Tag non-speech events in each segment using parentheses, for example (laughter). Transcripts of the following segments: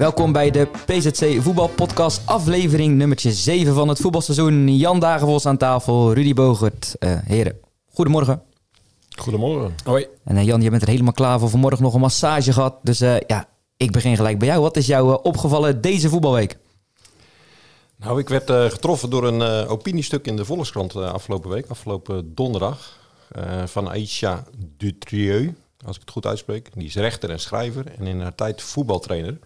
Welkom bij de PZC Voetbalpodcast, aflevering nummertje 7 van het voetbalseizoen. Jan Dagenvos aan tafel, Rudy Bogert. Eh, heren, goedemorgen. Goedemorgen. Hoi. En eh, Jan, je bent er helemaal klaar voor. Vanmorgen nog een massage gehad. Dus eh, ja, ik begin gelijk bij jou. Wat is jou opgevallen deze voetbalweek? Nou, ik werd eh, getroffen door een eh, opiniestuk in de Volkskrant eh, afgelopen week, afgelopen donderdag, eh, van Aisha Dutrieu, als ik het goed uitspreek. Die is rechter en schrijver en in haar tijd voetbaltrainer.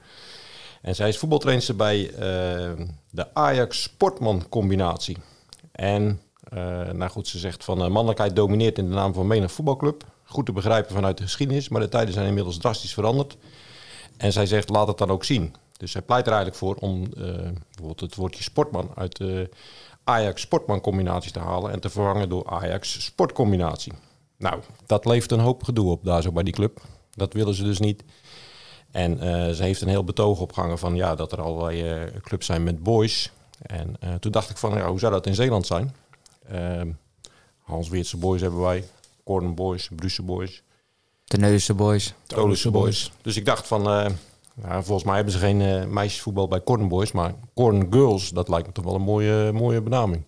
En zij is voetbaltrainer bij eh, de Ajax Sportman combinatie. En, eh, nou goed, ze zegt van eh, mannelijkheid domineert in de naam van menig voetbalclub. Goed te begrijpen vanuit de geschiedenis, maar de tijden zijn inmiddels drastisch veranderd. En zij zegt, laat het dan ook zien. Dus zij pleit er eigenlijk voor om bijvoorbeeld het woordje sportman uit de Ajax sportman combinatie te halen en te vervangen door Ajax sportcombinatie. Nou, dat levert een hoop gedoe op daar zo bij die club. Dat willen ze dus niet. En eh, ze heeft een heel betoog opgehangen van ja, dat er allerlei eh, clubs zijn met boys. En eh, toen dacht ik van ja, hoe zou dat in Zeeland zijn? Ehm Hans Weertse boys hebben wij, Corden boys, Brussel boys. Teneuze boys. Tolische Boys. Dus ik dacht van, nou, volgens mij hebben ze geen meisjesvoetbal bij Corn Boys, maar Corn Girls, dat lijkt me toch wel een mooie, mooie benaming.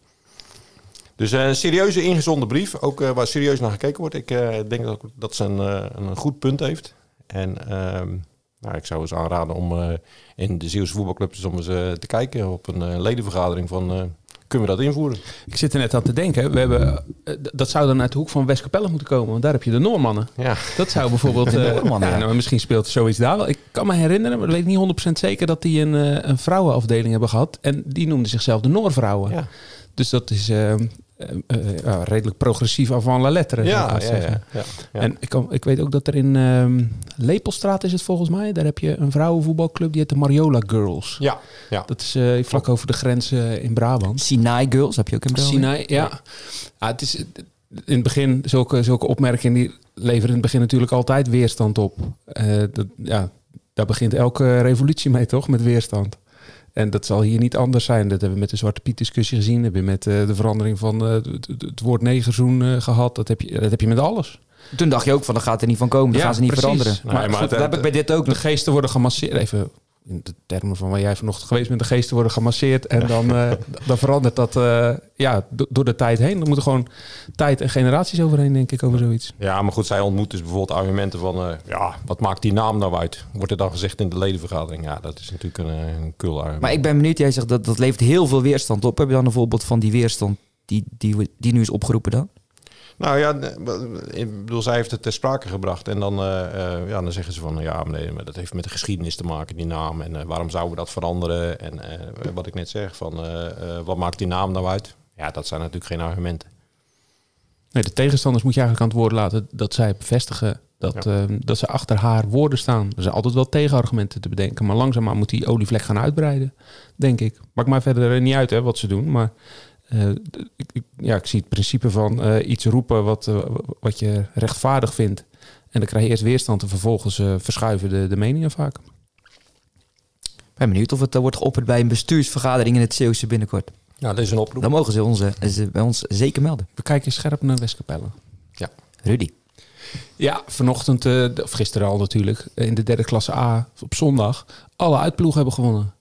Dus een serieuze ingezonden brief, ook waar serieus naar gekeken wordt. Ik denk dat, dat ze een, een goed punt heeft. En ehm, nou, ik zou eens aanraden om eh, in de Zeeuwse voetbalclubs om eens eh, te kijken op een eh, ledenvergadering van, eh, kunnen we dat invoeren? Ik zit er net aan te denken. We hebben, dat zou dan uit de hoek van Westkapelle moeten komen. Want daar heb je de Noormannen. Ja. Dat zou bijvoorbeeld... (laughs) De eh, Noormannen, ja. nou, misschien speelt zoiets daar wel. Ik kan me herinneren, maar dat weet ik niet 100% zeker... dat die een, eh, een vrouwenafdeling hebben gehad. En die noemden zichzelf de Noorvrouwen. Ja. Dus dat is eh, eh, redelijk progressief avant la lettre. zou ik Ja, ja, zeggen. ja, ja, ja. En ik, kan, ik weet ook dat er in ehm, Lepelstraat is het volgens mij. Daar heb je een vrouwenvoetbalclub. Die heet de Mariola Girls. ja, ja. Dat is eh, vlak over de grens in Brabant. Sinai Girls heb je ook in België. Sinai, ja. ja. het is in het begin, zulke, zulke opmerkingen die leveren in het begin natuurlijk altijd weerstand op. Eh, dat, ja, daar begint elke revolutie mee, toch? Met weerstand. En dat zal hier niet anders zijn. Dat hebben we met de Zwarte Piet discussie gezien. Dat hebben we met eh, de verandering van eh, het, woord negerzoen eh, gehad. Dat heb, je, dat heb je met alles. Toen dacht je ook van, dat gaat er niet van komen. Dat Ja, gaan ze niet precies. veranderen. Maar Maar, Nee, maar goed, het- dat heb ik bij dit ook. De geesten worden gemasseerd. Even in de termen van waar jij vanochtend geweest bent. De geesten worden gemasseerd. En dan, eh, (laughs) dan verandert dat eh, ja, do- door de tijd heen. Er moeten gewoon tijd en generaties overheen, denk ik, over zoiets. Ja, maar goed, zij ontmoet dus bijvoorbeeld argumenten van... eh, ja, wat maakt die naam nou uit? Wordt er dan gezegd in de ledenvergadering? Ja, dat is natuurlijk een, een kul argument. Maar ik ben benieuwd, jij zegt dat dat levert heel veel weerstand op. Heb je dan een voorbeeld van die weerstand die, die, we- die nu is opgeroepen dan? Nou ja, ik bedoel, zij heeft het ter sprake gebracht. En dan, eh, eh, ja, dan zeggen ze van... ja, nee, maar dat heeft met de geschiedenis te maken, die naam. En eh, waarom zouden we dat veranderen? En wat ik net zeg, van wat maakt die naam nou uit? Ja, dat zijn natuurlijk geen argumenten. Nee, de tegenstanders moet je eigenlijk aan het woord laten dat zij bevestigen dat, Ja. eh, dat ze achter haar woorden staan. Er zijn altijd wel tegenargumenten te bedenken. Maar langzaamaan moet die olievlek gaan uitbreiden, denk ik. Maakt mij verder niet uit hè, wat ze doen. Maar eh, ik, ik- ja, ik zie het principe van eh, iets roepen wat, eh, wat je rechtvaardig vindt. En dan krijg je eerst weerstand en vervolgens eh, verschuiven de, de meningen vaak. Ik ben benieuwd of het wordt geopperd bij een bestuursvergadering in het Zeeuwse binnenkort. Ja, dat is een oproep. Dan mogen ze, onze, ze bij ons zeker melden. We kijken scherp naar Westkapelle. Rudy. Ja, vanochtend, eh, of gisteren al natuurlijk, in de derde klasse A op zondag, alle uitploegen hebben gewonnen.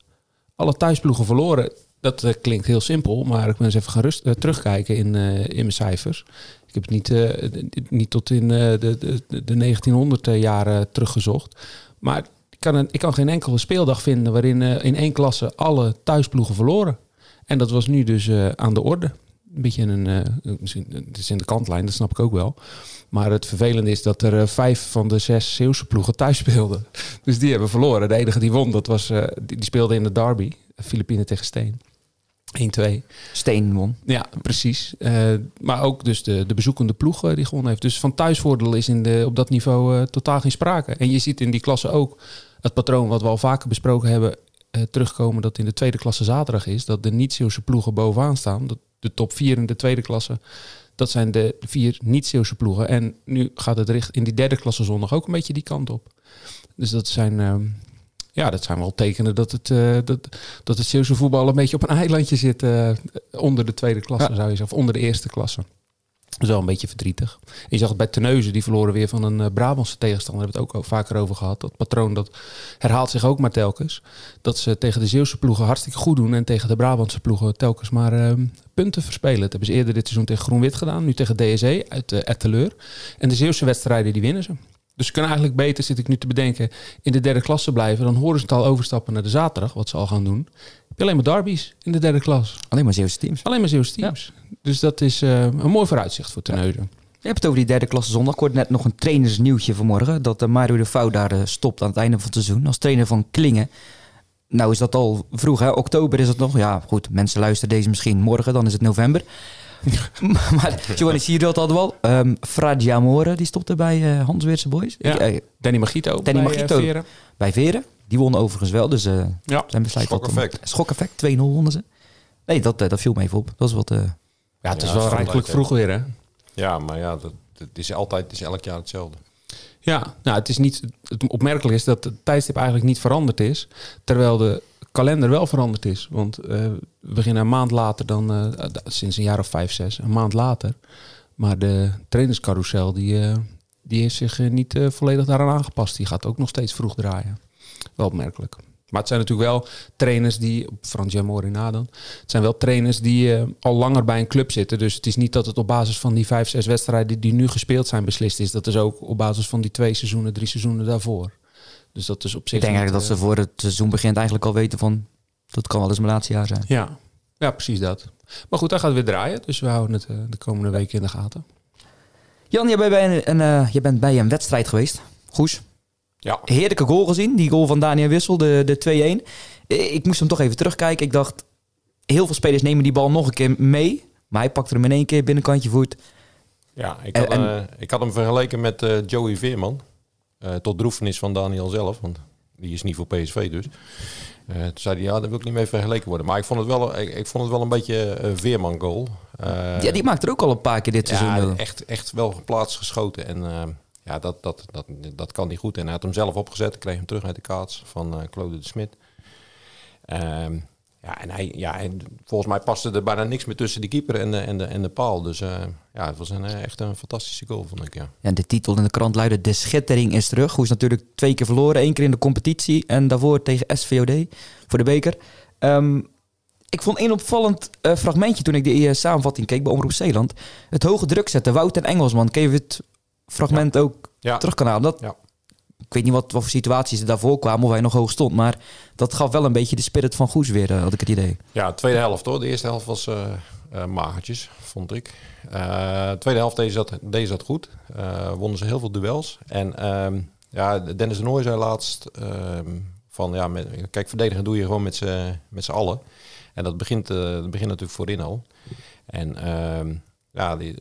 Alle thuisploegen verloren. Dat eh, klinkt heel simpel, maar ik ben eens even gaan rust, eh, terugkijken in, eh, in mijn cijfers. Ik heb het niet, niet tot in de, de, de 1900 jaren teruggezocht. Maar ik kan, een, ik kan geen enkele speeldag vinden waarin in één klasse alle thuisploegen verloren. En dat was nu dus aan de orde. Een beetje een, misschien, het is in de kantlijn, dat snap ik ook wel. Maar het vervelende is dat er vijf van de zes Zeeuwse ploegen thuis speelden. (laughs) Dus die hebben verloren. De enige die won, dat was, die, die speelde in de derby. Filipijnen tegen Steen. 1-2. Steen won. Ja, precies. Eh, maar ook dus de, de bezoekende ploeg eh, die gewonnen heeft. Dus van thuisvoordeel is in de, op dat niveau eh, totaal geen sprake. En je ziet in die klasse ook het patroon wat we al vaker besproken hebben eh, terugkomen. Dat in de tweede klasse zaterdag is. Dat de niet-Zeeuwse ploegen bovenaan staan. Dat de top vier in de tweede klasse. Dat zijn de vier niet-Zeeuwse ploegen. En nu gaat het richt in die derde klasse zondag ook een beetje die kant op. Dus dat zijn, ehm, ja, dat zijn wel tekenen dat het, eh, dat, dat het Zeeuwse voetbal een beetje op een eilandje zit. eh, onder de tweede klasse Ja. zou je zeggen. Of onder de eerste klasse. Dat is wel een beetje verdrietig. En je zag het bij Terneuzen, die verloren weer van een eh, Brabantse tegenstander. Daar hebben we het ook al vaker over gehad. Dat patroon dat herhaalt zich ook maar telkens. Dat ze tegen de Zeeuwse ploegen hartstikke goed doen. En tegen de Brabantse ploegen telkens maar ehm, punten verspelen. Dat hebben ze eerder dit seizoen tegen Groen-Wit gedaan. Nu tegen DSE uit uh, Etteleur. En de Zeeuwse wedstrijden, die winnen ze. Dus ze kunnen eigenlijk beter, zit ik nu te bedenken, in de derde klasse blijven. Dan horen ze het al overstappen naar de zaterdag, wat ze al gaan doen. Heb je alleen maar derbies in de derde klas. Alleen maar Zeeuwse teams. Alleen maar Zeeuwse teams. Dus dat is eh, een mooi vooruitzicht voor Terneuzen. Je hebt het over die derde klasse zondag. Ik hoorde net nog een trainersnieuwtje vanmorgen. Dat uh, Mario de Vouw daar uh, stopt aan het einde van het seizoen. Als trainer van Klingen. Nou is dat al vroeg, hè? Oktober is het nog. Ja, goed. Mensen luisteren deze misschien morgen. Dan is het november. (laughs) maar Giovanni Sierot hadden we al. Um, Fradi Amore, die stopte bij uh, Hans Weerse Boys. Ja. Ik, Danny Magito. Danny bij, Magito. Veren. Bij Veren. Die won overigens wel. Dus uh, ja. zijn besluit Schok-effect. Schok-effect. 2-0 wonnen ze. Nee, dat, dat viel me even op. Dat was wat... uh, ja, het is ja, wel rijkelijk vroeg weer, hè? Ja, maar ja, dat, het is altijd, het is elk jaar hetzelfde. Ja, nou, het is niet. Het opmerkelijk is dat het tijdstip eigenlijk niet veranderd is, terwijl de kalender wel veranderd is. Want uh, we beginnen een maand later dan uh, sinds een jaar of vijf, zes, een maand later. Maar de trainerscarousel die, uh, die heeft zich niet volledig daaraan aangepast. Die gaat ook nog steeds vroeg draaien. Wel opmerkelijk. Maar het zijn natuurlijk wel trainers die, Frans Jamorina dan, het zijn wel trainers die al langer bij een club zitten. Dus het is niet dat het op basis van die vijf, zes wedstrijden die nu gespeeld zijn beslist is. Dat is ook op basis van die twee seizoenen, drie seizoenen daarvoor. Dus dat is op zich. Ik denk eigenlijk dat ze voor het seizoen begint eigenlijk al weten van, dat kan wel eens mijn laatste jaar zijn. Ja, ja precies dat. Maar goed, hij gaat weer draaien. Dus we houden het uh, de komende weken in de gaten. Jan, je bent bij een, een, uh, je bent bij een wedstrijd geweest. Goes. Ja. Heerlijke goal gezien. Die goal van Daniel Wissel, de, de 2-1. Ik moest hem toch even terugkijken. Ik dacht, heel veel spelers nemen die bal nog een keer mee. Maar hij pakte hem in één keer binnenkantje voet. Ja, ik had, en, uh, ik had hem vergeleken met uh, Joey Veerman. Uh, tot droefenis van Daniel zelf. Want die is niet voor PSV dus. Uh, toen zei hij, ja, daar wil ik niet mee vergeleken worden. Maar ik vond het wel, ik, ik vond het wel een beetje een Veerman goal. Uh, ja, die maakt er ook al een paar keer dit seizoen. Echt, echt wel geplaatst geschoten. En ja, dat, dat, dat, dat kan niet goed. En hij had hem zelf opgezet. kreeg hem terug uit de kaats van Claude de Smit. Um, ja, en hij, ja, en volgens mij paste er bijna niks meer tussen de keeper en de, en de, en de paal. Dus uh, ja, het was een, echt een fantastische goal, vond ik. Ja. ja, de titel in de krant luidde De Schittering is terug. Hoe is natuurlijk twee keer verloren. één keer in de competitie en daarvoor tegen SVOD voor de beker. Um, ik vond één opvallend uh, fragmentje toen ik de uh, samenvatting keek bij Omroep Zeeland. Het hoge druk zetten. Wout en Engelsman. Kun je het fragment ja. ook ja. terug kan halen? Dat, ja. Ik weet niet wat, wat voor situaties er daarvoor kwamen of hij nog hoog stond. Maar dat gaf wel een beetje de spirit van Goes weer, uh, had ik het idee. Ja, tweede helft hoor. De eerste helft was uh, uh, magertjes, vond ik. de tweede helft deed dat, deed dat goed. wonnen ze heel veel duels. En ehm, ja, Dennis de zei laatst ehm, van... Ja, met, kijk, verdedigen doe je gewoon met z'n allen. En dat begint, dat begint natuurlijk voorin al. En ehm, ja, die,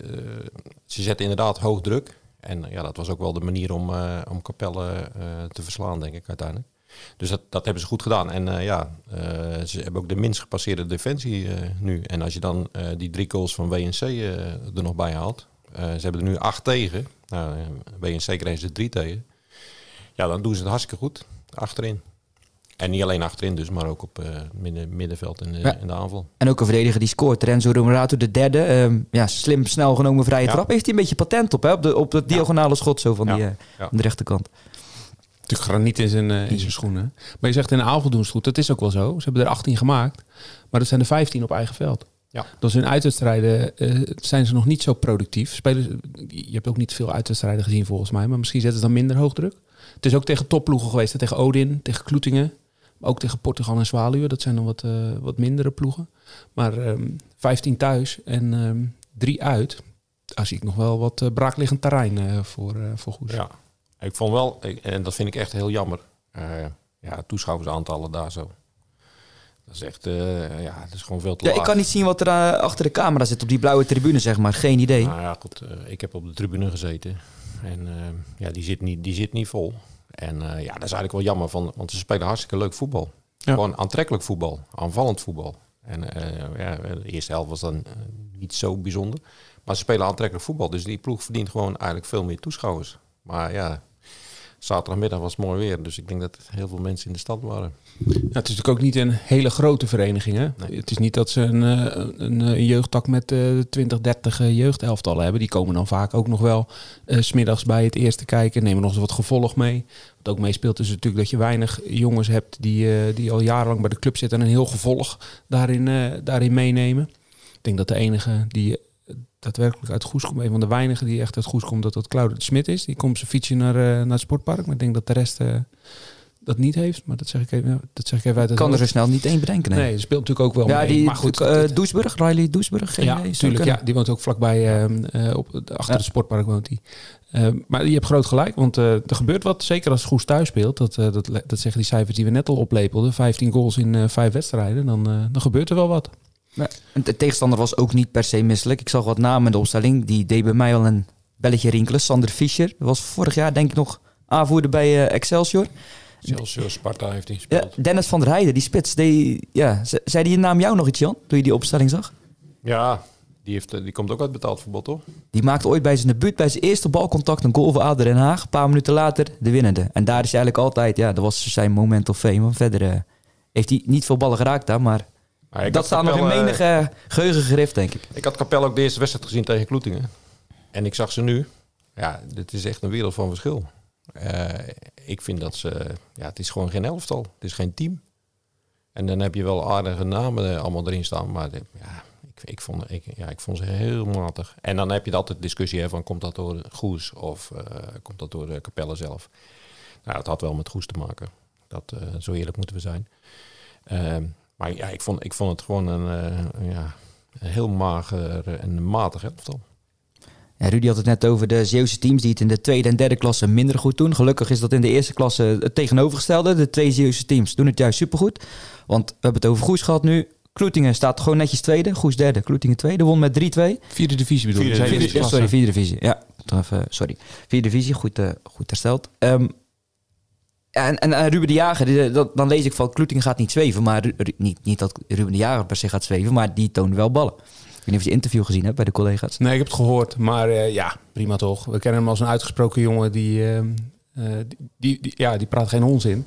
ze zetten inderdaad hoog druk. En ja, dat was ook wel de manier om, uh, om Capelle uh, te verslaan, denk ik, uiteindelijk. Dus dat, dat hebben ze goed gedaan. En ja, ze hebben ook de minst gepasseerde defensie nu. En als je dan die drie goals van WNC er nog bij haalt. ze hebben er nu acht tegen. Nou, WNC kregen ze drie tegen. Ja, dan doen ze het hartstikke goed achterin. En niet alleen achterin dus, maar ook op uh, midden, middenveld en Ja. in de aanval. En ook een verdediger die scoort. Renzo Romorato, de derde. Ehm, ja, slim, snel genomen vrije Ja. trap. Heeft hij een beetje patent op, hè? Op, de, op het diagonale schot zo van Ja. die, eh, Ja. aan de rechterkant. Natuurlijk graniet in zijn, eh, in zijn schoenen. Maar je zegt in de aanval doen ze het goed. Dat is ook wel zo. Ze hebben er 18 gemaakt. Maar dat zijn er 15 op eigen veld. Ja. Dus in uitwedstrijden eh, zijn ze nog niet zo productief. Spelen, je hebt ook niet veel uitwedstrijden gezien volgens mij. Maar misschien zetten ze dan minder hoog druk. Het is ook tegen topploegen geweest. hè. Tegen Odin, tegen Kloetingen. Ook tegen Portugal en Zwaluwe. Dat zijn dan wat, eh, wat mindere ploegen. Maar ehm 15 thuis en ehm 3 uit. Daar zie ik nog wel wat eh, braakliggend terrein eh, voor, eh voor Goes. Ja, ik vond wel, ik- en dat vind ik echt heel jammer. eh ja, toeschouwersaantallen daar zo. Dat is echt, eh, ja, dat is gewoon veel te Ja, laag. ik kan niet zien wat er achter de camera zit op die blauwe tribune, zeg maar. Geen idee. Nou ja, goed, ik heb op de tribune gezeten. En eh, ja, die zit, niet, die zit niet vol. En eh, ja, dat is eigenlijk wel jammer, van, want ze spelen hartstikke leuk voetbal. Ja. Gewoon aantrekkelijk voetbal, aanvallend voetbal. En eh, ja, de eerste helft was dan eh, niet zo bijzonder. Maar ze spelen aantrekkelijk voetbal, dus die ploeg verdient gewoon eigenlijk veel meer toeschouwers. Maar ja, zaterdagmiddag was het mooi weer, dus ik denk dat heel veel mensen in de stad waren. Ja, het is natuurlijk ook niet een hele grote vereniging. Hè? Nee. Het is niet dat ze een, eh, een, een jeugdtak met eh 20, 30 eh, jeugdelftallen hebben. Die komen dan vaak ook nog wel eh, 's smiddags bij het eerste kijken. Nemen nog eens wat gevolg mee. Wat ook meespeelt is natuurlijk dat je weinig jongens hebt die, eh, die al jarenlang bij de club zitten. En een heel gevolg daarin, eh, daarin meenemen. Ik denk dat de enige die eh, daadwerkelijk uit Goes komt, een van de weinigen die echt uit Goes komt, dat dat Claude de Smit is. Die komt zijn fietsje naar, eh, naar het sportpark. Maar ik denk dat de rest eh, dat niet heeft. Maar dat zeg ik even, dat zeg ik even uit het kan er zo snel niet één bedenken. Nee. Nee, speelt natuurlijk ook wel ja, mee. die maar goed, het- Doesburg, Riley Doesburg. Geen ja, idee, zou tuurlijk. kunnen. Ja, die woont ook vlakbij, ehm, eh, op, achter Ja. het sportpark woont hij. Ehm, maar je hebt groot gelijk, want er gebeurt wat. Zeker als Goes thuis speelt. Dat, eh, dat, dat zeggen die cijfers die we net al oplepelden. 15 goals in vijf wedstrijden. Dan, dan gebeurt er wel wat. En De tegenstander was ook niet per se misselijk. Ik zag wat namen in de opstelling. Die deed bij mij wel een belletje rinkelen. Sander Fischer was vorig jaar denk ik nog aanvoerder bij eh, Excelsior. Eh, Sparta heeft hij Ja, gespeeld. Dennis van der Heijden, die spits. Die, ja, ze- zei die je naam jou nog iets, Jan? Toen je die opstelling zag? Ja, die, heeft, eh, die komt ook uit betaald voetbal, toch? Die maakte ooit bij zijn debuut, bij zijn eerste balcontact, een goal voor ADO Den Haag. Een paar minuten later de winnende. En daar is hij eigenlijk altijd, ja, dat was zijn moment of fame. Want verder eh, heeft hij niet veel ballen geraakt daar, maar Ik dat staat nog in Capelle, menige geheugengericht, denk ik. Ik had Capelle ook de eerste wedstrijd gezien tegen Kloetingen. En ik zag ze nu. Ja, dit is echt een wereld van verschil. Eh, ik vind dat ze... Ja, het is gewoon geen elftal. Het is geen team. En dan heb je wel aardige namen eh, allemaal erin staan. Maar de- ja, ik, ik, vond, ik, ja, ik vond ze heel matig. En dan heb je altijd discussie hè, van... Komt dat door Goes of eh, komt dat door de Capelle zelf? Nou, het had wel met Goes te maken. Dat, eh, zo eerlijk moeten we zijn. Maar ja, ik vond, ik vond het gewoon een, eh, ja, een heel mager en matig elftal. Ja, Rudy had het net over de Zeeuwse teams die het in de tweede en derde klasse minder goed doen. Gelukkig is dat in de eerste klasse het tegenovergestelde. De twee Zeeuwse teams doen het juist supergoed. Want we hebben het over Goes gehad nu. Kloetingen staat gewoon netjes tweede. Goes derde, Kloetingen tweede. Won met 3-2. Vierde divisie bedoel je? Vierde Vierde sorry, vierde divisie. Ja, toch even, sorry. Vierde divisie, goed, eh, goed hersteld. Ehm, en, en Ruben de Jager, dat, dan lees ik van Kloetingen gaat niet zweven. Maar niet, niet dat Ruben de Jager per se gaat zweven, maar die toont wel ballen. Ik weet niet of je interview gezien hebt bij de collega's. Nee, ik heb het gehoord. Maar eh, ja, prima toch. We kennen hem als een uitgesproken jongen die, ehm, eh, die, die, ja, die praat geen onzin.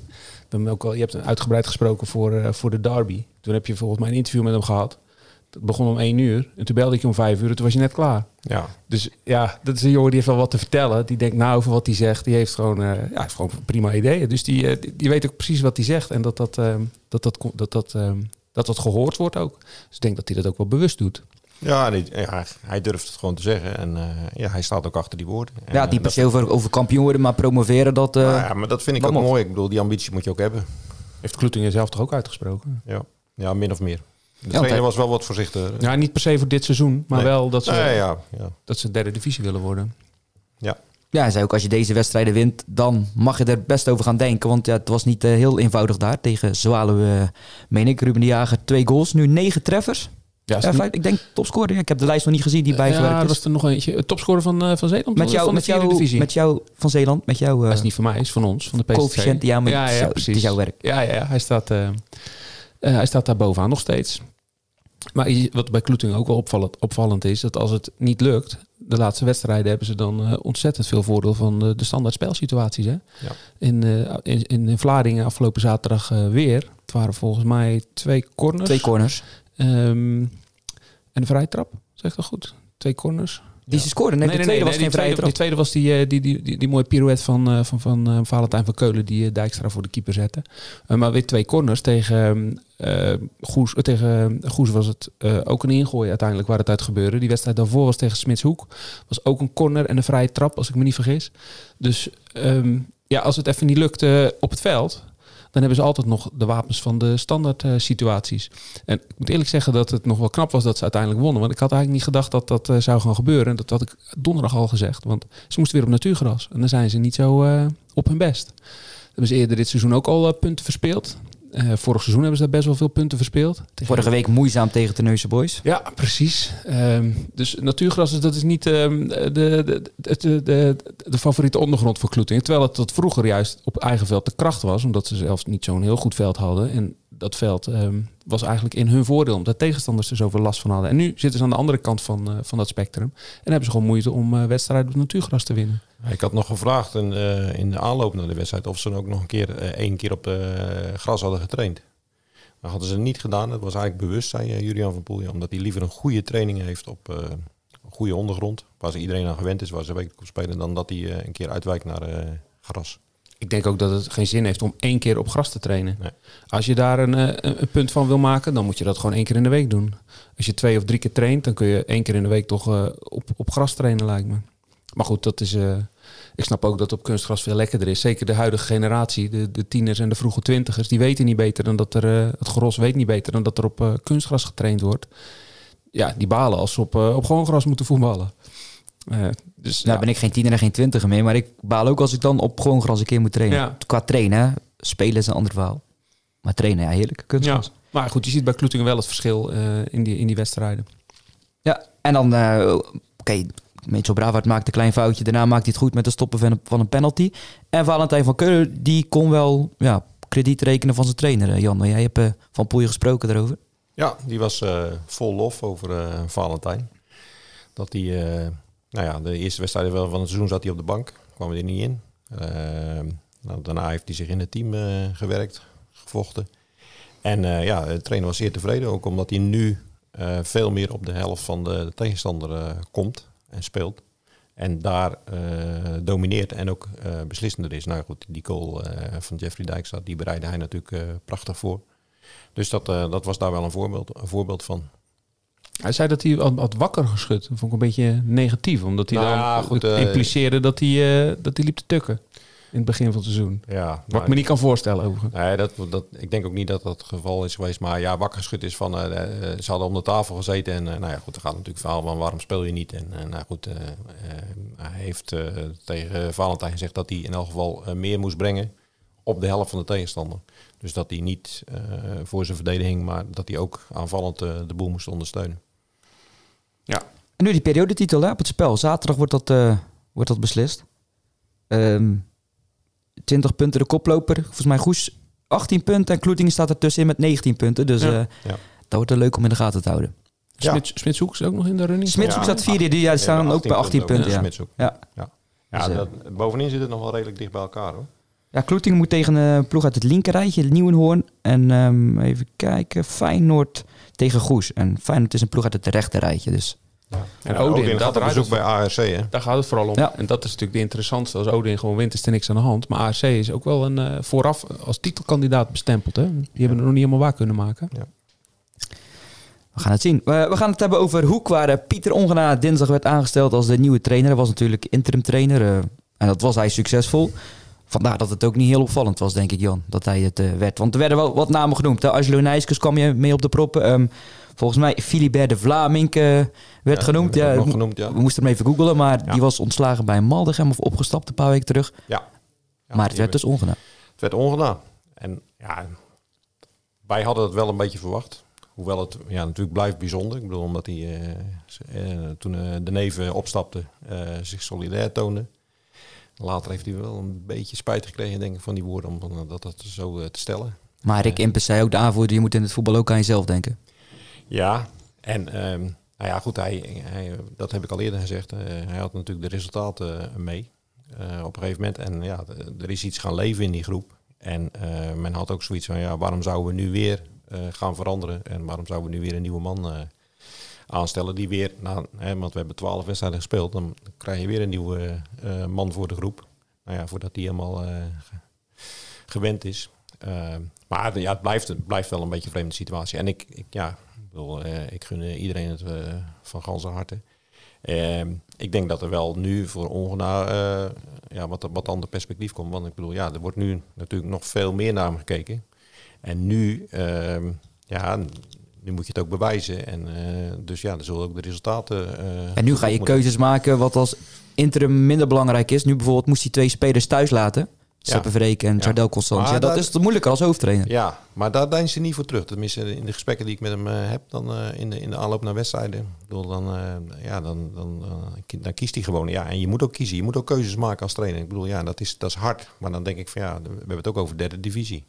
Hebben ook al, je hebt hem uitgebreid gesproken voor, eh, voor de derby. Toen heb je volgens mij een interview met hem gehad. Dat begon om één uur. En toen belde ik je om vijf uur en toen was je net klaar. Ja, Dus ja, dat is een jongen die heeft wel wat te vertellen. Die denkt na over wat hij zegt. Die heeft gewoon, eh, ja, heeft gewoon prima ideeën. Dus die, eh, die, die weet ook precies wat hij zegt. En dat dat, ehm, dat, dat, dat, dat, dat, ehm, dat dat gehoord wordt ook. Dus ik denk dat hij dat ook wel bewust doet. ja, die- ja hij durft het gewoon te zeggen. En eh, ja, hij staat ook achter die woorden. En, ja, die per se over, over kampioen worden, maar promoveren, dat... eh, Nou ja, maar dat vind ik ook mooi. Ik bedoel, die ambitie moet je ook hebben. Heeft Kloetingen zelf toch ook uitgesproken? Ja, ja min of meer. De trainer was wel wat voorzichtiger. Ja, niet per se voor dit seizoen, maar Nee. wel dat ze, Nee, ja, ja, dat ze derde divisie willen worden. ja. Ja, hij zei ook, als je deze wedstrijden wint, dan mag je er best over gaan denken. Want ja, het was niet eh, heel eenvoudig daar. Tegen Zwaluwe, eh, meen ik, Ruben de Jager, twee goals. Nu negen treffers. Ja, Ja, vijf- ik denk topscorer. Ja, Ik heb de lijst nog niet gezien die bijgewerkt ja, er is. was er nog eentje. Het topscorer van, eh, van Zeeland? Met jou, van de met, jou, divisie. met jou van Zeeland, met jou dat eh is niet van mij, is van ons, van de PSV. coëfficiënt. Ja, maar ja, het, is ja, jou- precies. het is jouw werk. Ja, ja, ja. Hij, staat, eh, eh, hij staat daar bovenaan nog steeds. Maar wat bij Kloeting ook wel opvallend, opvallend is, dat als het niet lukt, de laatste wedstrijden hebben ze dan eh, ontzettend veel voordeel van de, de standaard spelsituaties. Hè? Ja. In, eh, in, in Vlaardingen afgelopen zaterdag eh, weer. Het waren volgens mij twee corners. Twee corners. Ehm, en een vrije trap, zeg ik dat goed? Twee corners. Die ze scoren. Nee, de tweede was die geen vrije tweede, trap. Die tweede was die, eh, die, die, die, die mooie pirouette van, eh, van, van eh, Valentijn van Keulen... die Dijkstra voor de keeper zette. Maar weer twee corners tegen eh, Goes. tegen Goes was het ook een ingooi uiteindelijk waar het uit gebeurde. Die wedstrijd daarvoor was tegen Smitshoek. Was ook een corner en een vrije trap, als ik me niet vergis. Dus ehm, ja, als het even niet lukt eh, op het veld... dan hebben ze altijd nog de wapens van de standaard eh, situaties. En ik moet eerlijk zeggen dat het nog wel knap was dat ze uiteindelijk wonnen. Want ik had eigenlijk niet gedacht dat dat eh, zou gaan gebeuren. En dat had ik donderdag al gezegd. Want ze moesten weer op natuurgras. En dan zijn ze niet zo eh, op hun best. Hebben ze eerder dit seizoen ook al punten verspeeld. Eh, vorig seizoen hebben ze daar best wel veel punten verspeeld. Tegen- Vorige week moeizaam tegen Terneuzen Boys. Ja, precies. Ehm, dus natuurgras is- dat is niet ehm, de, de, de, de, de, de favoriete ondergrond voor Kloetingen. Terwijl het tot vroeger juist op eigen veld de kracht was. Omdat ze zelfs niet zo'n heel goed veld hadden. En dat veld ehm, was eigenlijk in hun voordeel. Omdat tegenstanders er zoveel last van hadden. En nu zitten ze aan de andere kant van, eh, van dat spectrum. En hebben ze gewoon moeite om eh, wedstrijden op natuurgras te winnen. Ik had nog gevraagd in, eh, in de aanloop naar de wedstrijd of ze ook nog een keer één keer op gras hadden getraind. Dat hadden ze niet gedaan. Dat was eigenlijk bewust, zei Julian van Poelje, omdat hij liever een goede training heeft op goede ondergrond, waar ze iedereen aan gewend is, waar ze wekelijk op spelen, dan dat hij een keer uitwijkt naar gras. Ik denk ook dat het geen zin heeft om één keer op gras te trainen. Nee. Als je daar een, eh, een een punt van wil maken, dan moet je dat gewoon één keer in de week doen. Als je twee of drie keer traint, dan kun je één keer in de week toch eh, op, op gras trainen, lijkt me. Maar goed, dat is. eh, ik snap ook dat op kunstgras veel lekkerder is. Zeker de huidige generatie, de, de tieners en de vroege twintigers, die weten niet beter dan dat er. het gros weet niet beter dan dat er op kunstgras getraind wordt. Ja, die balen als ze op, op gewoon gras moeten voetballen. Eh, dus Nou ja. ben ik geen tiener en geen twintiger meer. Maar ik baal ook als ik dan op gewoon gras een keer moet trainen. Ja. Qua trainen, spelen is een ander verhaal. Maar trainen, ja, heerlijk. ja. Maar goed, je ziet bij Kloetingen wel het verschil eh, in, die, in die wedstrijden. Ja, en dan, eh, oké, Mitchell Bravard maakt een klein foutje. Daarna maakt hij het goed met het stoppen van een, van een penalty. En Valentijn van Keulen, die kon wel ja, krediet rekenen van zijn trainer. Jan, jij hebt eh, van Poelje gesproken daarover. Ja, die was eh, vol lof over eh, Valentijn. Dat hij, eh, nou ja, de eerste wedstrijd van het seizoen zat hij op de bank, kwam er niet in. Eh, nou, daarna heeft hij zich in het team eh, gewerkt, gevochten. En eh, ja, de trainer was zeer tevreden, ook omdat hij nu eh, veel meer op de helft van de tegenstander komt en speelt. En daar domineert en ook beslissender is. Nou goed, die goal van Jeffrey Dijkstad, die bereidde hij natuurlijk prachtig voor. Dus dat, dat was daar wel een voorbeeld, een voorbeeld van. Hij zei dat hij had, had wakker geschud. Dat vond ik een beetje negatief. Omdat hij Nou dan ja, goed, eh, impliceerde dat hij, eh, dat hij liep te tukken. In het begin van het seizoen. Ja, Wat ik me niet kan voorstellen overigens. Nee, dat, dat, ik denk ook niet dat dat het geval is geweest. Maar ja, wakker geschud is van... eh, ze hadden om de tafel gezeten. En nou ja, goed, er gaat natuurlijk verhaal van waarom speel je niet. En nou goed, hij heeft tegen Valentijn gezegd dat hij in elk geval meer moest brengen op de helft van de tegenstander. Dus dat hij niet voor zijn verdediging, maar dat hij ook aanvallend de boel moest ondersteunen. En nu die periodetitel hè, op het spel. Zaterdag wordt dat, eh, wordt dat beslist. Ehm 20 punten de koploper. Volgens mij Goes 18 punten. En Kloetingen staat ertussenin met 19 punten. Dus Ja. eh, Ja. dat wordt er leuk om in de gaten te houden. Ja. Smits, Smitshoek is ook nog in de running. Smitshoek Ja, staat vierde. Die ja, staan ook bij 18 punten. Ja. Smits ook. Ja. Ja, Dus, eh, dat, bovenin zit het nog wel redelijk dicht bij elkaar hoor. Ja, Kloetingen moet tegen een ploeg uit het linkerrijtje, Nieuwenhoorn. En ehm, even kijken, Feyenoord tegen Goes. En Feyenoord is een ploeg uit het rechterrijtje. Dus En Ja, Odin, Odin dat gaat op rijdt bezoek bij ARC hè. Daar gaat het vooral om. Ja. En dat is natuurlijk de interessantste. Als Odin gewoon wint, is er niks aan de hand. Maar ARC is ook wel een eh, vooraf als titelkandidaat bestempeld. Hè? Die hebben het nog niet helemaal waar kunnen maken. we gaan het zien. We, we gaan het hebben over Hoek, waar Pieter Ongena dinsdag werd aangesteld als de nieuwe trainer. Hij was natuurlijk interim trainer. eh, en dat was hij succesvol. Vandaar dat het ook niet heel opvallend was, denk ik, Jan, dat hij het eh, werd. Want er werden wel wat namen genoemd. Hè? Angelo kwam je mee op de proppen. Ehm, volgens mij Philibert de Vlaming eh, werd Ja, genoemd. Ja, nog we- genoemd, ja. We moesten hem even googelen, maar Ja. die was ontslagen bij Maldegem of opgestapt een paar weken terug. Ja. Maar het werd dus ongedaan. Het werd ongedaan. En ja, wij hadden het wel een beetje verwacht. Hoewel het ja, natuurlijk blijft bijzonder. Ik bedoel, omdat hij eh, toen de neven opstapte, zich solidair toonde. Later heeft hij wel een beetje spijt gekregen, denk ik, van die woorden om van, dat, dat zo eh, te stellen. Maar Rick Impes zei ook de aanvoerder, je moet in het voetbal ook aan jezelf denken. Ja, en ehm, nou ja, goed, hij, hij, dat heb ik al eerder gezegd. eh, hij had natuurlijk de resultaten eh, mee eh, op een gegeven moment. En ja, er is iets gaan leven in die groep. En eh, men had ook zoiets van, ja, waarom zouden we nu weer eh, gaan veranderen? En waarom zouden we nu weer een nieuwe man eh, aanstellen die weer, nou, hè, want we hebben twaalf wedstrijden gespeeld, dan krijg je weer een nieuwe eh, man voor de groep. Nou ja, voordat die helemaal eh, ge- gewend is. Eh, maar ja, het blijft, het blijft wel een beetje een vreemde situatie. En ik, ik ja, bedoel, eh, ik gun iedereen het van ganse harte. Ehm, ik denk dat er wel nu voor Ongena ja, wat, wat ander perspectief komt. Want ik bedoel, ja, er wordt nu natuurlijk nog veel meer naar gekeken. En nu, ehm, ja, nu moet je het ook bewijzen. En eh, dus ja, er zullen ook de resultaten. eh, En nu ga je moeten- keuzes maken wat als interim minder belangrijk is. Nu bijvoorbeeld moest hij twee spelers thuis laten. Seppe Vreken en Ja. Jardel Ja, dat daar- is moeilijker als hoofdtrainer. Ja, maar daar deinzen ze niet voor terug. Tenminste, in de gesprekken die ik met hem eh, heb, dan in, de, in de aanloop naar wedstrijden. Ik bedoel, dan, eh, ja, dan, dan, dan kiest hij gewoon. Ja, en je moet ook kiezen. Je moet ook keuzes maken als trainer. Ik bedoel, ja, dat is, dat is hard. Maar dan denk ik van ja, we hebben het ook over derde divisie.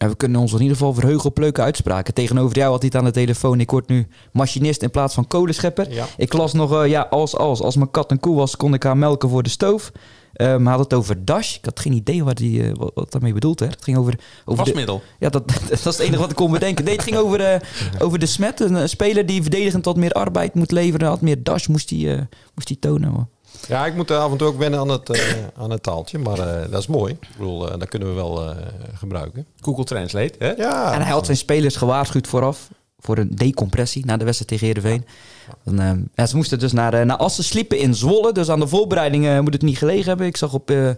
En we kunnen ons in ieder geval verheugen op leuke uitspraken. Tegenover jou had hij het aan de telefoon. Ik word nu machinist in plaats van kolenschepper. Ja. Ik las nog, eh, ja, als, als, als mijn kat een koe was, kon ik haar melken voor de stoof. Eh, maar had het over Dash. Ik had geen idee die, eh, wat, wat daarmee bedoeld werd. Het ging over, over de, Wasmiddel. Ja, dat, (laughs) dat is het enige wat ik kon bedenken. Nee, het ging over, over de smet. Een, speler die verdedigend wat meer arbeid moet leveren. Had meer Dash, moest hij moest hij tonen. Ja, ik moet af en toe ook wennen aan het, eh, aan het taaltje. Maar eh, dat is mooi. Ik bedoel, eh, dat kunnen we wel eh, gebruiken. Google Translate, hè? Ja, En hij had zijn spelers gewaarschuwd vooraf voor een decompressie na de wedstrijd tegen Heerenveen. Dan, eh, ja, ze moesten dus naar, naar Assen sliepen in Zwolle. Dus aan de voorbereidingen moet het niet gelegen hebben. Ik zag op, eh,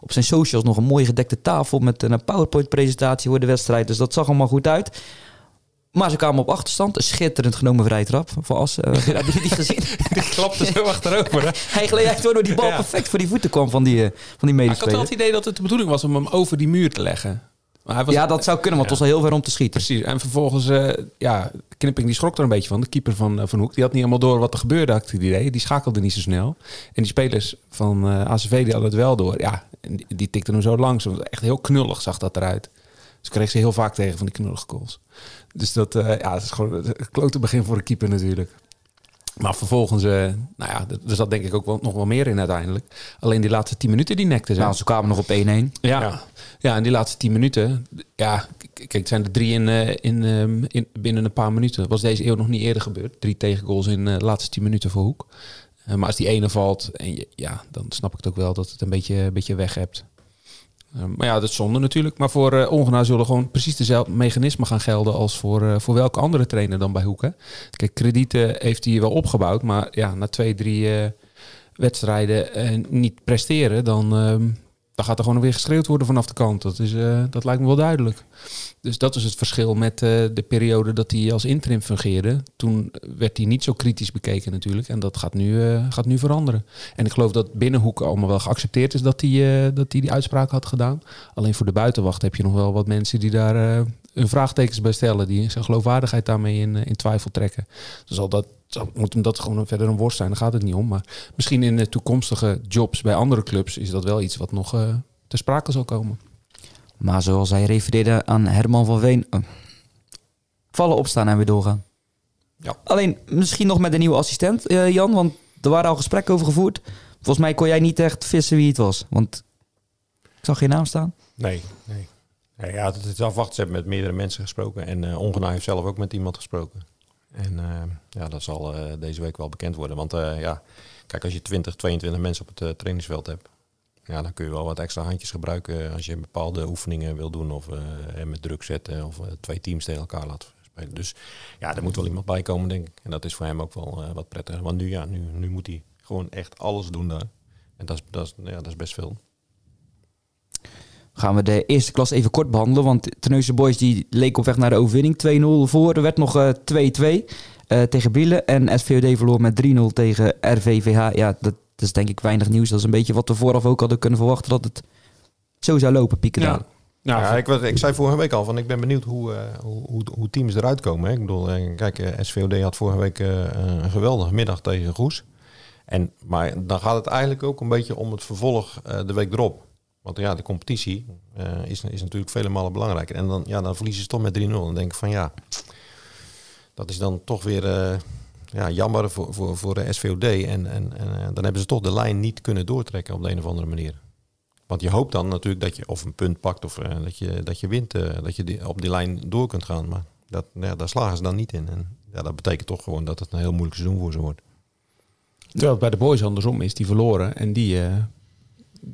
op zijn socials nog een mooi gedekte tafel met een PowerPoint-presentatie voor de wedstrijd. Dus dat zag allemaal goed uit. Maar ze kwamen op achterstand. Een schitterend genomen vrije trap van Assen. Eh, jullie die gezien? (laughs) Die klapte zo achterover, hè? (laughs) hij gleed echt waardoor die bal Ja. perfect voor die voeten kwam van die, eh, van die Maar ik had wel medespeler. het idee dat het de bedoeling was om hem over die muur te leggen. Maar hij was Ja, dat zou kunnen, want het was al heel ver om te schieten. Precies. En vervolgens, eh, ja, Knipping die schrok er een beetje van. De keeper van, van Hoek. Die had niet helemaal door wat er gebeurde, had ik het idee. Die schakelde niet zo snel. En die spelers van eh ACV die hadden het wel door. Ja, en die, die tikten hem zo langs. Echt heel knullig zag dat eruit. Dus kreeg ze heel vaak tegen van die knullige goals. Dus dat, eh, ja, dat is gewoon het klote begin voor een keeper natuurlijk. Maar vervolgens, eh, nou ja, er zat denk ik ook wel, nog wel meer in uiteindelijk. Alleen die laatste tien minuten die nekten ze. Nou, ze kwamen nog op 1-1. Ja. Ja. ja. en die laatste tien minuten. Ja, kijk, het zijn er drie in, eh, in, ehm, in, binnen een paar minuten. Was deze eeuw nog niet eerder gebeurd. Drie tegengoals in de laatste tien minuten voor Hoek. Eh, maar als die ene valt, en je- ja, dan snap ik het ook wel dat het een beetje, een beetje weg hebt. Eh, maar ja, dat is zonde natuurlijk. Maar voor Ongenaar zullen gewoon precies dezelfde mechanismen gaan gelden als voor, eh, voor welke andere trainer dan bij Hoek. Hè? Kijk, kredieten heeft hij wel opgebouwd. Maar ja, na twee, drie wedstrijden niet presteren, dan, ehm, dan gaat er gewoon weer geschreeuwd worden vanaf de kant. Dat, is, eh, dat lijkt me wel duidelijk. Dus dat is het verschil met eh, de periode dat hij als interim fungeerde. Toen werd hij niet zo kritisch bekeken natuurlijk. En dat gaat nu, eh, gaat nu veranderen. En ik geloof dat Binnenhoek allemaal wel geaccepteerd is dat hij, dat hij die uitspraak had gedaan. Alleen voor de buitenwacht heb je nog wel wat mensen die daar hun vraagtekens bij stellen. Die zijn geloofwaardigheid daarmee in, eh, in twijfel trekken. Dus al dat, moet hem dat gewoon verder een worst zijn. Daar gaat het niet om. Maar misschien in de toekomstige jobs bij andere clubs is dat wel iets wat nog eh ter sprake zal komen. Maar zoals hij refereerde aan Herman van Veen... eh, vallen, opstaan en weer doorgaan. Ja. Alleen misschien nog met een nieuwe assistent, Jan. Want er waren al gesprekken over gevoerd. Volgens mij kon jij niet echt vissen wie het was. Want ik zag geen naam staan. Nee, nee. Nee ja, het is afwachten. Ze hebben met meerdere mensen gesproken. En eh Ongenaar heeft zelf ook met iemand gesproken. En eh, ja, dat zal eh, deze week wel bekend worden. Want ja, kijk, als je 20, 22 mensen op het trainingsveld hebt... Ja, dan kun je wel wat extra handjes gebruiken als je bepaalde oefeningen wil doen. Of met druk zetten of twee teams tegen elkaar laten spelen. Dus ja, er moet wel iemand bij komen, denk ik. En dat is voor hem ook wel wat prettiger. Want nu, ja, nu, nu moet hij gewoon echt alles doen daar. En dat is, dat is, ja, dat is best veel. Gaan we de eerste klas even kort behandelen. Want Terneuzen Boys die leek op weg naar de overwinning. 2-0 voor. Er werd nog eh, 2-2 eh, tegen Brielen. En SVOD verloor met 3-0 tegen RVVH. Ja, dat is denk ik weinig nieuws. Dat is een beetje wat we vooraf ook hadden kunnen verwachten. Dat het zo zou lopen, pieken Ja. Nou, Ja, ik, zei vorige week al van ik ben benieuwd hoe, eh, hoe, hoe, teams eruit komen. Hè. Ik bedoel, eh, kijk, eh, SVOD had vorige week eh, een geweldige middag tegen Goes. En, maar dan gaat het eigenlijk ook een beetje om het vervolg eh, de week erop. Want ja, de competitie eh, is, is natuurlijk vele malen belangrijker. En dan, ja, dan verliezen ze toch met 3-0. Dan denk ik van ja, dat is dan toch weer eh, ja, jammer voor, voor, voor de SVOD. En, en, en eh, dan hebben ze toch de lijn niet kunnen doortrekken op de een of andere manier. Want je hoopt dan natuurlijk dat je of een punt pakt of dat, je, dat je wint, dat je op die lijn door kunt gaan. Maar dat, ja, daar slagen ze dan niet in. En ja, dat betekent toch gewoon dat het een heel moeilijk seizoen voor ze wordt. Terwijl het bij de boys andersom is, die verloren. En die,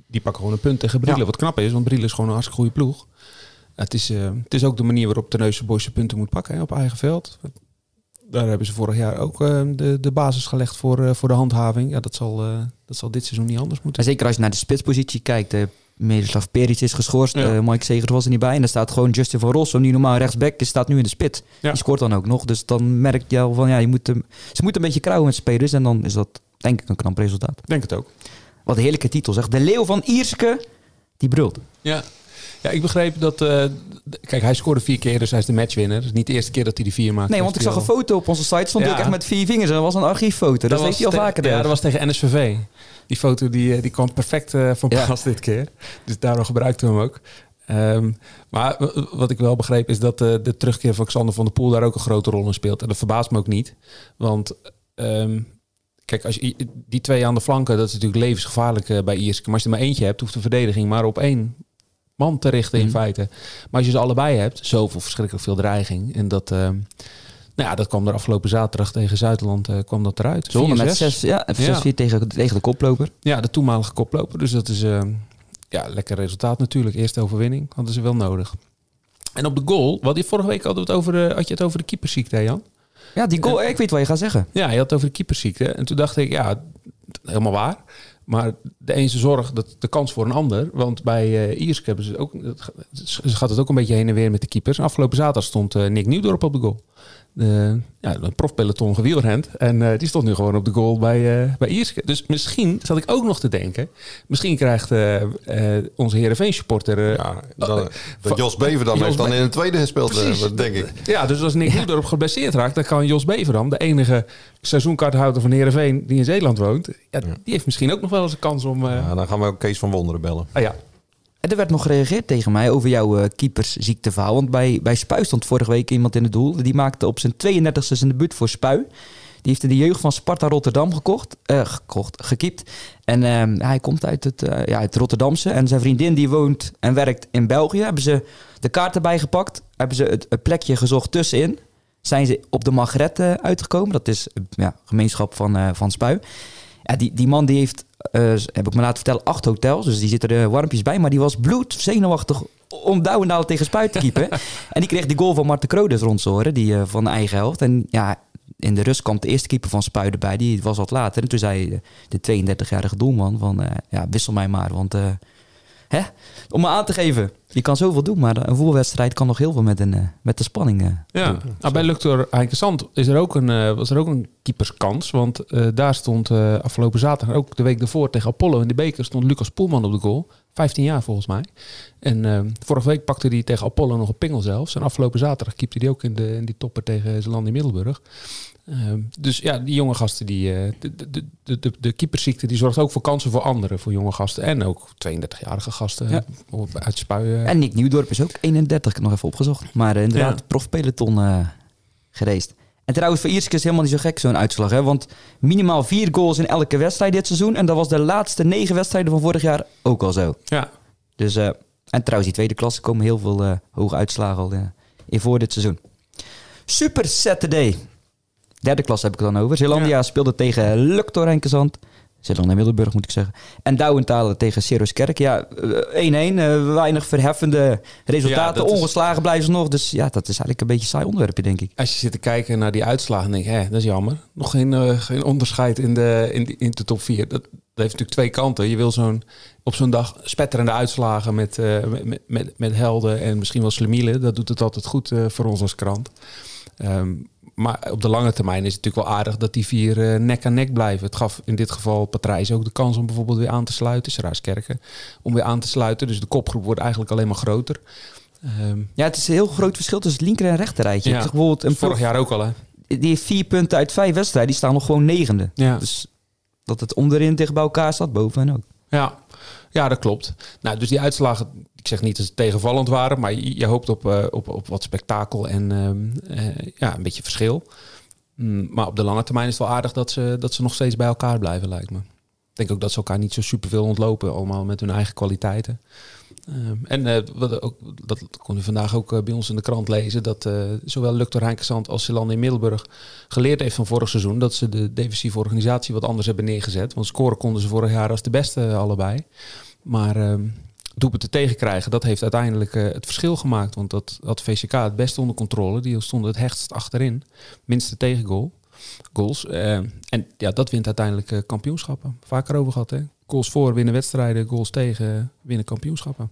die pakken gewoon een punt tegen Brielle. Ja. Wat knap is, want Brielle is gewoon een hartstikke goede ploeg. Het is, eh, het is ook de manier waarop Terneuzen Boys zijn punten moet pakken hè, op eigen veld. Daar hebben ze vorig jaar ook eh, de, de basis gelegd voor, eh, voor de handhaving. Ja, dat zal, dat zal dit seizoen niet anders moeten. Maar zeker als je naar de spitspositie kijkt. Miroslav Peric is geschorst. Ja. Mike Segers was er niet bij. En daar staat gewoon Justin van Rossum, die normaal rechtsback is, staat nu in de spits. Ja. Die scoort dan ook nog. Dus dan merk je al van, ja, je moet ze moeten een beetje krauwen met spelers. En dan is dat denk ik een knap resultaat. Denk het ook. Wat een heerlijke titel zeg. De Leeuw van Ierske die brult. Ja. Ja, ik begreep dat... eh, kijk, hij scoorde vier keer, dus hij is de matchwinner. Het is niet de eerste keer dat hij die vier maakt. Nee, want ik zag een foto op onze site. Stond Ja. ook echt met vier vingers. En dat was een archieffoto. Dat, heeft hij al vaker Ja, gedaan. dat was tegen NSVV. Die foto die, eh, die kwam perfect eh, van Ja. pas dit keer. Dus daarom gebruikten we hem ook. Ehm, maar wat ik wel begreep is dat de terugkeer van Xander van der Poel daar ook een grote rol in speelt. En dat verbaast me ook niet. Want ehm, kijk, als je, die twee aan de flanken, dat is natuurlijk levensgevaarlijk eh, bij Iersk. Maar als je er maar eentje hebt, hoeft de verdediging maar op één man te richten in Mhm. feite. Maar als je ze allebei hebt, zoveel verschrikkelijk veel dreiging. En dat... ehm, nou ja, dat kwam er afgelopen zaterdag tegen Zuidland eh, kwam dat eruit. Ze wonnen met 4-6. 6, ja, 6-4 Ja. tegen, tegen de koploper. Ja, de toenmalige koploper. Dus dat is eh, ja, lekker resultaat natuurlijk. Eerste overwinning hadden ze wel nodig. En op de goal, wat je vorige week hadden we het over, eh, had je het over de keepersziekte, hè, Jan? Ja, die goal, ik weet wat je gaat zeggen. Ja, je had het over de keepersziekte. En toen dacht ik, ja, helemaal waar. Maar de ene zorg, dat de kans voor een ander. Want bij eh Iersk hebben ze ook, ze gaat het ook een beetje heen en weer met de keepers. Afgelopen zaterdag stond eh, Nick Nieuwdorp op de goal. De, ja, een profpeloton gewielrend. En eh, die stond nu gewoon op de goal bij, eh bij Iersk. Dus misschien zat ik ook nog te denken. Misschien krijgt eh, eh, onze Heerenveen supporter... eh, Ja, dan, eh, dat Jos Bever dan Jos heeft dan in een tweede gespeeld, eh, denk ik. Ja, dus als Nick Nieuwdorp geblesseerd raakt, dan kan Jos Beverdam, de enige seizoenkaarthouder van Heerenveen die in Zeeland woont, ja, die heeft misschien ook nog wel eens een kans om... eh, Ja, dan gaan we ook Kees van Wonderen bellen. ah ja, Er werd nog gereageerd tegen mij over jouw eh, keepersziekteverhaal. Want bij, bij Spui stond vorige week iemand in het doel. Die maakte op zijn 32e zijn debuut voor Spui. Die heeft in de jeugd van Sparta Rotterdam gekocht, eh, gekocht gekiept. En ehm, hij komt uit het, eh, ja, uit Rotterdamse. En zijn vriendin die woont en werkt in België. Hebben ze de kaart erbij gepakt. Hebben ze het, plekje gezocht tussenin. Zijn ze op de Magret uitgekomen. Dat is ja, gemeenschap van, van Spui. Ja, die, die man die heeft, eh, heb ik me laten vertellen, acht hotels. Dus die zitten er warmpjes bij. Maar die was bloed zenuwachtig om Douwendaal tegen Spuit te keepen. (laughs) en die kreeg die goal van Marten Krodes rond zijn oren, die eh, van de eigen helft. En ja, in de rust kwam de eerste keeper van Spuit erbij. Die was wat later. En toen zei de 32-jarige doelman van, eh, ja, wissel mij maar. Want, eh, hè, om me aan te geven. Je kan zoveel doen, maar een voetbalwedstrijd kan nog heel veel met, een, eh, met de spanning. eh, ja. Nou, bij Luctor Heinkensand is er ook een, eh, was er ook een keeperskans, want daar stond afgelopen zaterdag, ook de week ervoor tegen Apollo in de beker, stond Lucas Poelman op de goal. 15 jaar volgens mij. En vorige week pakte hij tegen Apollo nog een pingel zelfs. En afgelopen zaterdag keepte hij ook in, de, in die topper tegen Zeeland in Middelburg. Ehm, dus ja, die jonge gasten, die, eh, de, de, de, de, keepersziekte, die zorgt ook voor kansen voor anderen, voor jonge gasten. En ook 32-jarige gasten Ja. uit Spuien. En Nick Nieuwdorp is ook 31, ik heb nog even opgezocht. Maar inderdaad, Ja. profpeloton eh gereisd. En trouwens, voor Iersk is helemaal niet zo gek zo'n uitslag. Hè? Want minimaal vier goals in elke wedstrijd dit seizoen. En dat was de laatste negen wedstrijden van vorig jaar ook al zo. ja, Dus, eh, en trouwens, die tweede klasse komen heel veel eh, hoge uitslagen al eh, in voor dit seizoen. Super Saturday. Derde klasse heb ik het dan over. Zeelandia speelde tegen Luctor Enkezand. Zeeland en Middelburg moet ik zeggen. En Douwentalen tegen Seroskerk. Ja, eh, 1-1. eh, weinig verheffende resultaten. Ja, dat is- Ongeslagen blijven ze nog. Dus ja, dat is eigenlijk een beetje een saai onderwerpje, denk ik. Als je zit te kijken naar die uitslagen, denk je, hè, dat is jammer. Nog geen, eh, geen onderscheid in de, in, de- in de top 4. Dat, dat heeft natuurlijk twee kanten. Je wil zo'n op zo'n dag spetterende uitslagen met, eh, met, met- met, helden en misschien wel slemielen. Dat doet het altijd goed eh, voor ons als krant. Ehm, maar op de lange termijn is het natuurlijk wel aardig dat die vier eh, nek aan nek blijven. Het gaf in dit geval Patrijs ook de kans om bijvoorbeeld weer aan te sluiten. Seraaskerken. Om weer aan te sluiten. Dus de kopgroep wordt eigenlijk alleen maar groter. Ehm, Ja, het is een heel groot verschil tussen het linker en rechter rijtje. Ja. Bijvoorbeeld een vorig jaar ook al, hè? Die heeft vier punten uit vijf wedstrijden. Die staan nog gewoon negende. Ja. Dus dat het onderin dicht bij elkaar staat, boven ook. Ja, ja dat klopt. Nou, dus die uitslagen, ik zeg niet dat ze tegenvallend waren, maar je, hoopt op, eh, op, op wat spektakel en ehm, eh, ja, een beetje verschil. Mm, maar op de lange termijn is het wel aardig dat ze, dat ze nog steeds bij elkaar blijven, lijkt me. Ik denk ook dat ze elkaar niet zo superveel ontlopen, allemaal met hun eigen kwaliteiten. Ehm, en eh, wat ook, dat kon u vandaag ook bij ons in de krant lezen, dat zowel Luctor Heinkensand als Zeeland in Middelburg geleerd heeft van vorig seizoen dat ze de defensieve organisatie wat anders hebben neergezet. Want scoren konden ze vorig jaar als de beste allebei. Maar ehm doelpunten tegenkrijgen, dat heeft uiteindelijk eh, het verschil gemaakt. Want dat had VCK het beste onder controle. Die stonden het hechtst achterin. Minste tegengoal. Goals. Eh, en ja, dat wint uiteindelijk eh, kampioenschappen. Vaker over gehad, hè? Goals voor winnen wedstrijden, goals tegen winnen kampioenschappen.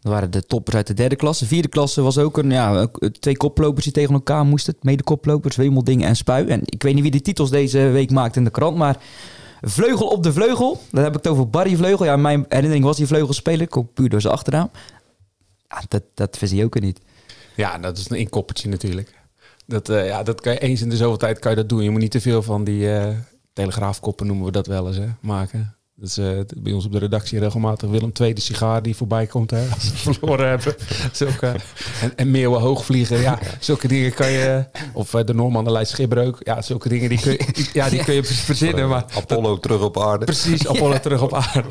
Dat waren de toppers uit de derde klasse. Vierde klasse was ook een, ja, twee koplopers die tegen elkaar moesten. Mede koplopers, Wemelding en Spui. En ik weet niet wie de titels deze week maakt in de krant, maar Vleugel op de vleugel. Dan heb ik het over Barry Vleugel. Ja, mijn herinnering was die vleugelspeler. Komt puur door zijn achternaam. Dat, dat je ook niet. Ja, dat is een inkoppertje natuurlijk. Dat, eh, ja, dat kan je eens in de zoveel tijd kan je dat doen. Je moet niet te veel van die eh, telegraafkoppen, noemen we dat wel eens, hè, maken. Dat is eh, bij ons op de redactie regelmatig Willem II, de sigaar die voorbij komt hè, als ze (laughs) verloren hebben. Zulke, en, en meeuwen hoogvliegen, ja, zulke dingen kan je... Of eh, de Norman de Leid Schipbreuk, ja, zulke dingen die kun je, ja, die kun je verzinnen. Maar Apollo terug op aarde. precies, Apollo terug op aarde.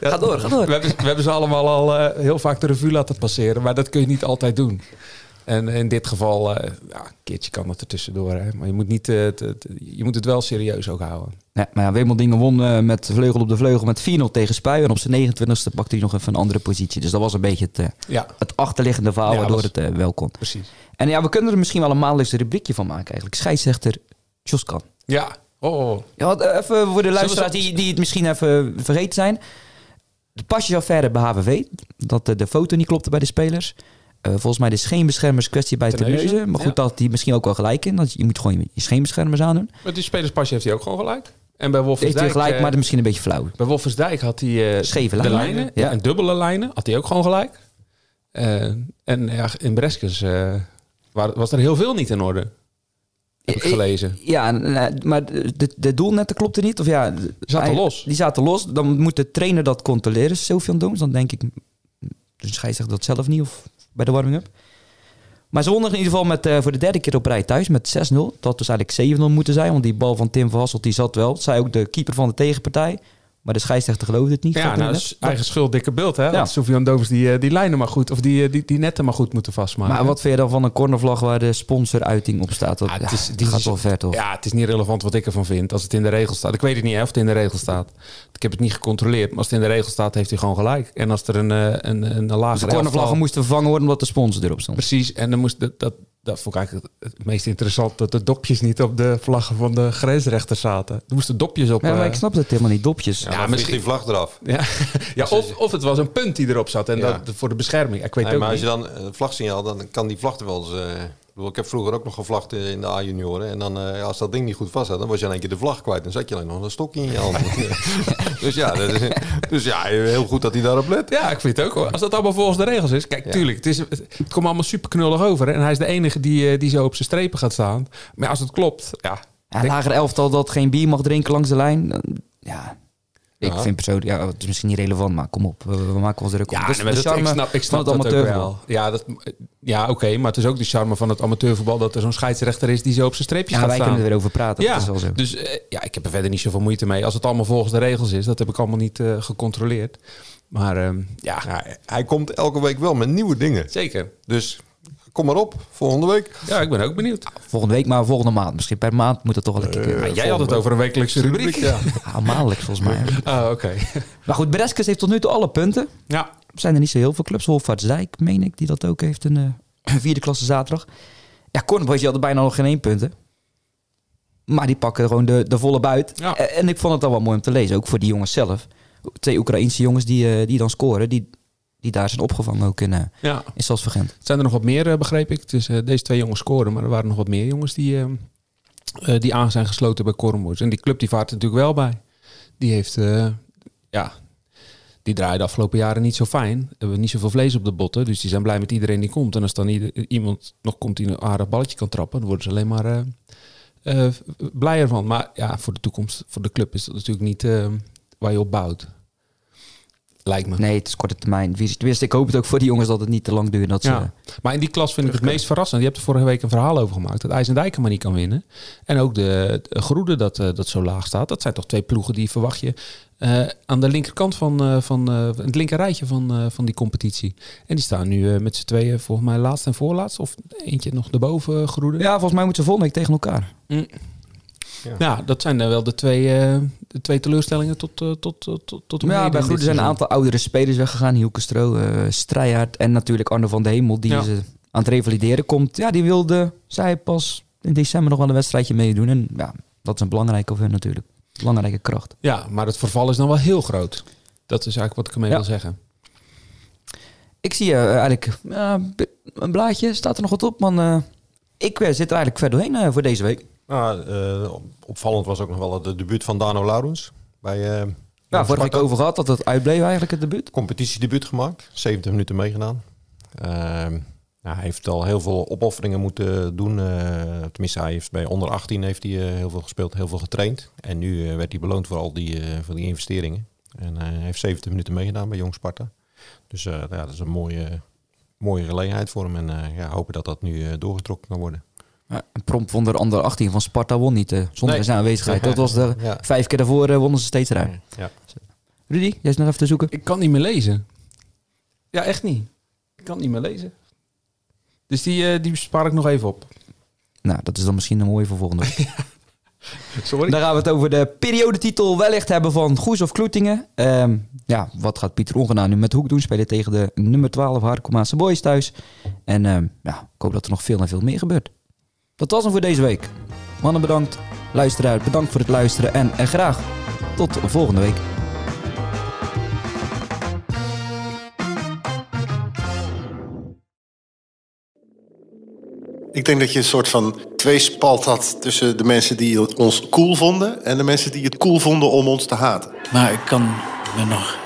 Ga door, ga door. We hebben, we hebben ze allemaal al eh, heel vaak de revue laten passeren, maar dat kun je niet altijd doen. En in dit geval, eh, ja, een keertje kan dat er tussendoor. Hè? Maar je moet, niet, eh, je moet het wel serieus ook houden. Nee, maar ja, Wemeldingen won eh, met vleugel op de vleugel met 4-0 tegen Spui. En op zijn 29e pakte hij nog even een andere positie. Dus dat was een beetje het, Ja, het achterliggende verhaal Ja, waardoor was- het wel kon. precies. En ja, we kunnen er misschien wel een maandelijkse rubriekje van maken eigenlijk. Scheidsrechter Joskan. Ja, oh, oh. Ja, wat, eh, even voor de luisteraars die, die het misschien even vergeten zijn. De pasjesaffaire bij HVV. Dat de foto niet klopte bij de spelers. Eh, volgens mij de scheenbeschermers kwestie bij Terneuzen. Maar goed, ja. dat hij misschien ook wel gelijk in. Dat je moet gewoon je, scheenbeschermers aandoen. Met die spelerspasje heeft hij ook gewoon gelijk. En bij Heeft Wolfersdijk, hij gelijk, eh, maar misschien een beetje flauw. bij Wolfersdijk had hij eh, Scheve de lijnen. lijnen. Ja. En dubbele lijnen had hij ook gewoon gelijk. En ja, in Breskes was er heel veel niet in orde. Heb ik gelezen. Ja, maar de, de doelnetten klopten niet. Of ja, zaten hij- los. Die zaten los. Dan moet de trainer dat controleren, Sofian Dooms. Dan denk ik, dus scheidsrechter dat zelf niet of bij de warming-up. Maar ze in ieder geval met, eh, voor de derde keer op rij thuis met 6-0. Dat had dus eigenlijk 7-0 moeten zijn, want die bal van Tim van Hasselt die zat wel. Zei ook de keeper van de tegenpartij. Maar de scheidsrechter geloofde het niet. Ja, nou, is eigen schuld, dikke beeld. Hè? Ja. Dat Sofian Dovers die, eh, die lijnen maar goed, of die, eh, die, die netten maar goed moeten vastmaken. Maar wat vind je dan van een cornervlag waar de sponsoruiting op staat? Dat, Ja, ja, het is- die die gaat is- wel ver toch? Ja, het is niet relevant wat ik ervan vind. Als het in de regel staat. Ik weet het niet hè, of het in de regel staat. Ik heb het niet gecontroleerd. Maar als het in de regel staat, heeft hij gewoon gelijk. En als er een, eh, een, een, een Dus lagere de cornervlaggen moesten vervangen worden omdat de sponsor erop stond. Precies. En dan moest dat, dat, dat vond ik eigenlijk het, meest interessant. Dat de dopjes niet op de vlaggen van de grensrechters zaten. Er moesten dopjes op. Ja, maar eh, ik snap het helemaal niet. Dopjes. Ja, Ja, maar misschien- die vlag eraf. ja, (laughs) ja of, of het was een punt die erop zat. En Ja. dat voor de bescherming. Ik weet Nee, het maar ook als je dan een vlagsignaal, dan kan die vlag er wel eens... eh, bedoel, ik heb vroeger ook nog gevlagd eh, in de A-junioren. En dan, eh, als dat ding niet goed vast had, dan was je in één keer de vlag kwijt. Dan zat je alleen nog een stokje in je hand. (laughs) (laughs) dus, ja, dus ja, heel goed dat hij daarop let. Ja, ik vind het ook. hoor. Als dat allemaal volgens de regels is. Kijk, Ja. tuurlijk, het, is, het, het komt allemaal super knullig over. hè. En hij is de enige die, eh, die zo op zijn strepen gaat staan. Maar als het klopt, ja. Ja, lager elftal dat geen bier mag drinken langs de lijn. dan- Ja, ik Ja. vind persoonlijk, ja, het is misschien niet relevant, maar kom op, we, we maken ons druk om. Ja, Dus nee, dat, ik snap, ik snap van het dat ook amateurvoetbal. wel. Ja, dat, ja oké, maar het is ook de charme van het amateurvoetbal dat er zo'n scheidsrechter is die zo op zijn streepjes Ja, gaat wij staan. kunnen er weer over praten, ja, dat is wel zo. dus eh, ja, ik heb er verder niet zoveel moeite mee. Als het allemaal volgens de regels is, dat heb ik allemaal niet eh, gecontroleerd. Maar ehm, ja, Ja, hij komt elke week wel met nieuwe dingen. zeker. Dus kom maar op, volgende week. Ja, ik ben ook benieuwd. Volgende week, maar volgende maand. Misschien per maand moet het toch wel een keer Eh, kunnen. Maar jij had het over een wekelijkse rubriek. Ja. Ja, (laughs) maandelijks volgens mij. (laughs) Ah, oké. maar goed, Breskes heeft tot nu toe alle punten. Ja, Er zijn er niet zo heel veel clubs. Wolvaartsdijk, meen ik, die dat ook heeft. Een eh, (clears throat) vierde klasse zaterdag. Ja, Cornboys die hadden bijna nog geen één punten. Maar die pakken gewoon de, de volle buit. Ja. Eh, En ik vond het dan wel mooi om te lezen. Ook voor die jongens zelf. Twee Oekraïnse jongens die, eh, die dan scoren. Die, die daar zijn opgevangen ook in, eh ja. in Stadsvergent. zijn er nog wat meer, eh, begreep ik. Dus eh, deze twee jongens scoren, maar er waren nog wat meer jongens die, die aan zijn gesloten bij Cornboys. En die club die vaart er natuurlijk wel bij. Die heeft, ja, die draaien de afgelopen jaren niet zo fijn. Hebben niet zoveel vlees op de botten, dus die zijn blij met iedereen die komt. En als dan ieder- iemand nog komt die een aardig balletje kan trappen, dan worden ze alleen maar blijer van. Maar ja, voor de toekomst, voor de club is dat natuurlijk niet waar je op bouwt. Lijkt me. Nee, het is korte termijn. visie. Tenminste, ik hoop het ook voor die jongens dat het niet te lang duurt. Dat ze, Ja. Maar in die klas vind ik het meest verrassend. Je hebt er vorige week een verhaal over gemaakt. Dat IJsendijk maar niet kan winnen. En ook de, de Groede dat, eh, dat zo laag staat. Dat zijn toch twee ploegen die verwacht je eh, aan de linkerkant van, eh, van het linker rijtje van, van die competitie. En die staan nu met z'n tweeën volgens mij laatst en voorlaatst. Of eentje nog erboven Groede. ja, volgens mij moeten ze volgende week tegen elkaar. Ja, dat zijn dan wel de twee, eh, de twee teleurstellingen tot, eh, tot, tot, tot, tot ja, bij dit zijn een aantal oudere spelers weggegaan. Hielke Stro, eh Strijaard en natuurlijk Arno van de Hemel. Die Ja. ze aan het revalideren komt. Ja, die wilde, zij pas in december nog wel een wedstrijdje meedoen. En ja, dat is een belangrijke voor hun natuurlijk. Belangrijke kracht. Ja, maar het verval is dan wel heel groot. Dat is eigenlijk wat ik ermee Ja. wil zeggen. Ik zie eh, eigenlijk een blaadje. Staat er nog wat op, man. Eh, ik eh, zit er eigenlijk ver doorheen eh, voor deze week. Nou, eh, opvallend was ook nog wel het debuut van Dano Laurens. Bij eh Ja, vorige week Sparta. over gehad dat het uitbleef eigenlijk het debuut. competitiedebuut gemaakt. 70 minuten meegedaan. Nou, hij heeft al heel veel opofferingen moeten doen. eh, tenminste, hij heeft bij onder 18 heeft hij, eh, heel veel gespeeld, heel veel getraind. En nu eh, werd hij beloond voor al die, eh, voor die investeringen. En eh, hij heeft 70 minuten meegedaan bij Jong Sparta. Dus eh, ja, dat is een mooie, mooie gelegenheid voor hem. En eh, ja, hopen dat dat nu eh, doorgetrokken kan worden. Een prompt won er onder 18 van Sparta won niet eh, zonder Nee. zijn aanwezigheid. (laughs) Dat was de Ja. vijf keer daarvoor eh, wonnen ze steeds eruit. Ja. Rudy, jij is nog even te zoeken. Ik kan niet meer lezen. Ja, echt niet. Ik kan niet meer lezen. Dus die, eh, die spaar ik nog even op. Nou, dat is dan misschien een mooie voor volgende week. (laughs) Sorry. Dan gaan we het over de periodetitel wellicht hebben van Goes of Kloetingen. Ehm, ja, wat gaat Pieter Ongenaan nu met Hoek doen? Spelen tegen de nummer 12 Harkomaanse Boys thuis. En ehm, ja, ik hoop dat er nog veel en veel meer gebeurt. Dat was hem voor deze week. Mannen bedankt. Luisteraar, bedankt voor het luisteren. En, en graag tot volgende week. Ik denk dat je een soort van tweespalt had tussen de mensen die ons cool vonden en de mensen die het cool vonden om ons te haten. Maar ik kan me nog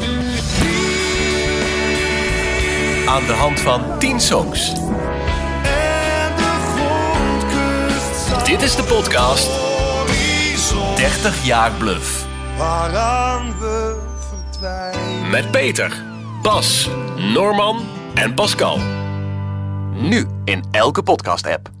Aan de hand van 10 songs. Dit is de podcast 30 jaar bluff. Met Peter, Bas, Norman en Pascal. Nu in elke podcast-app.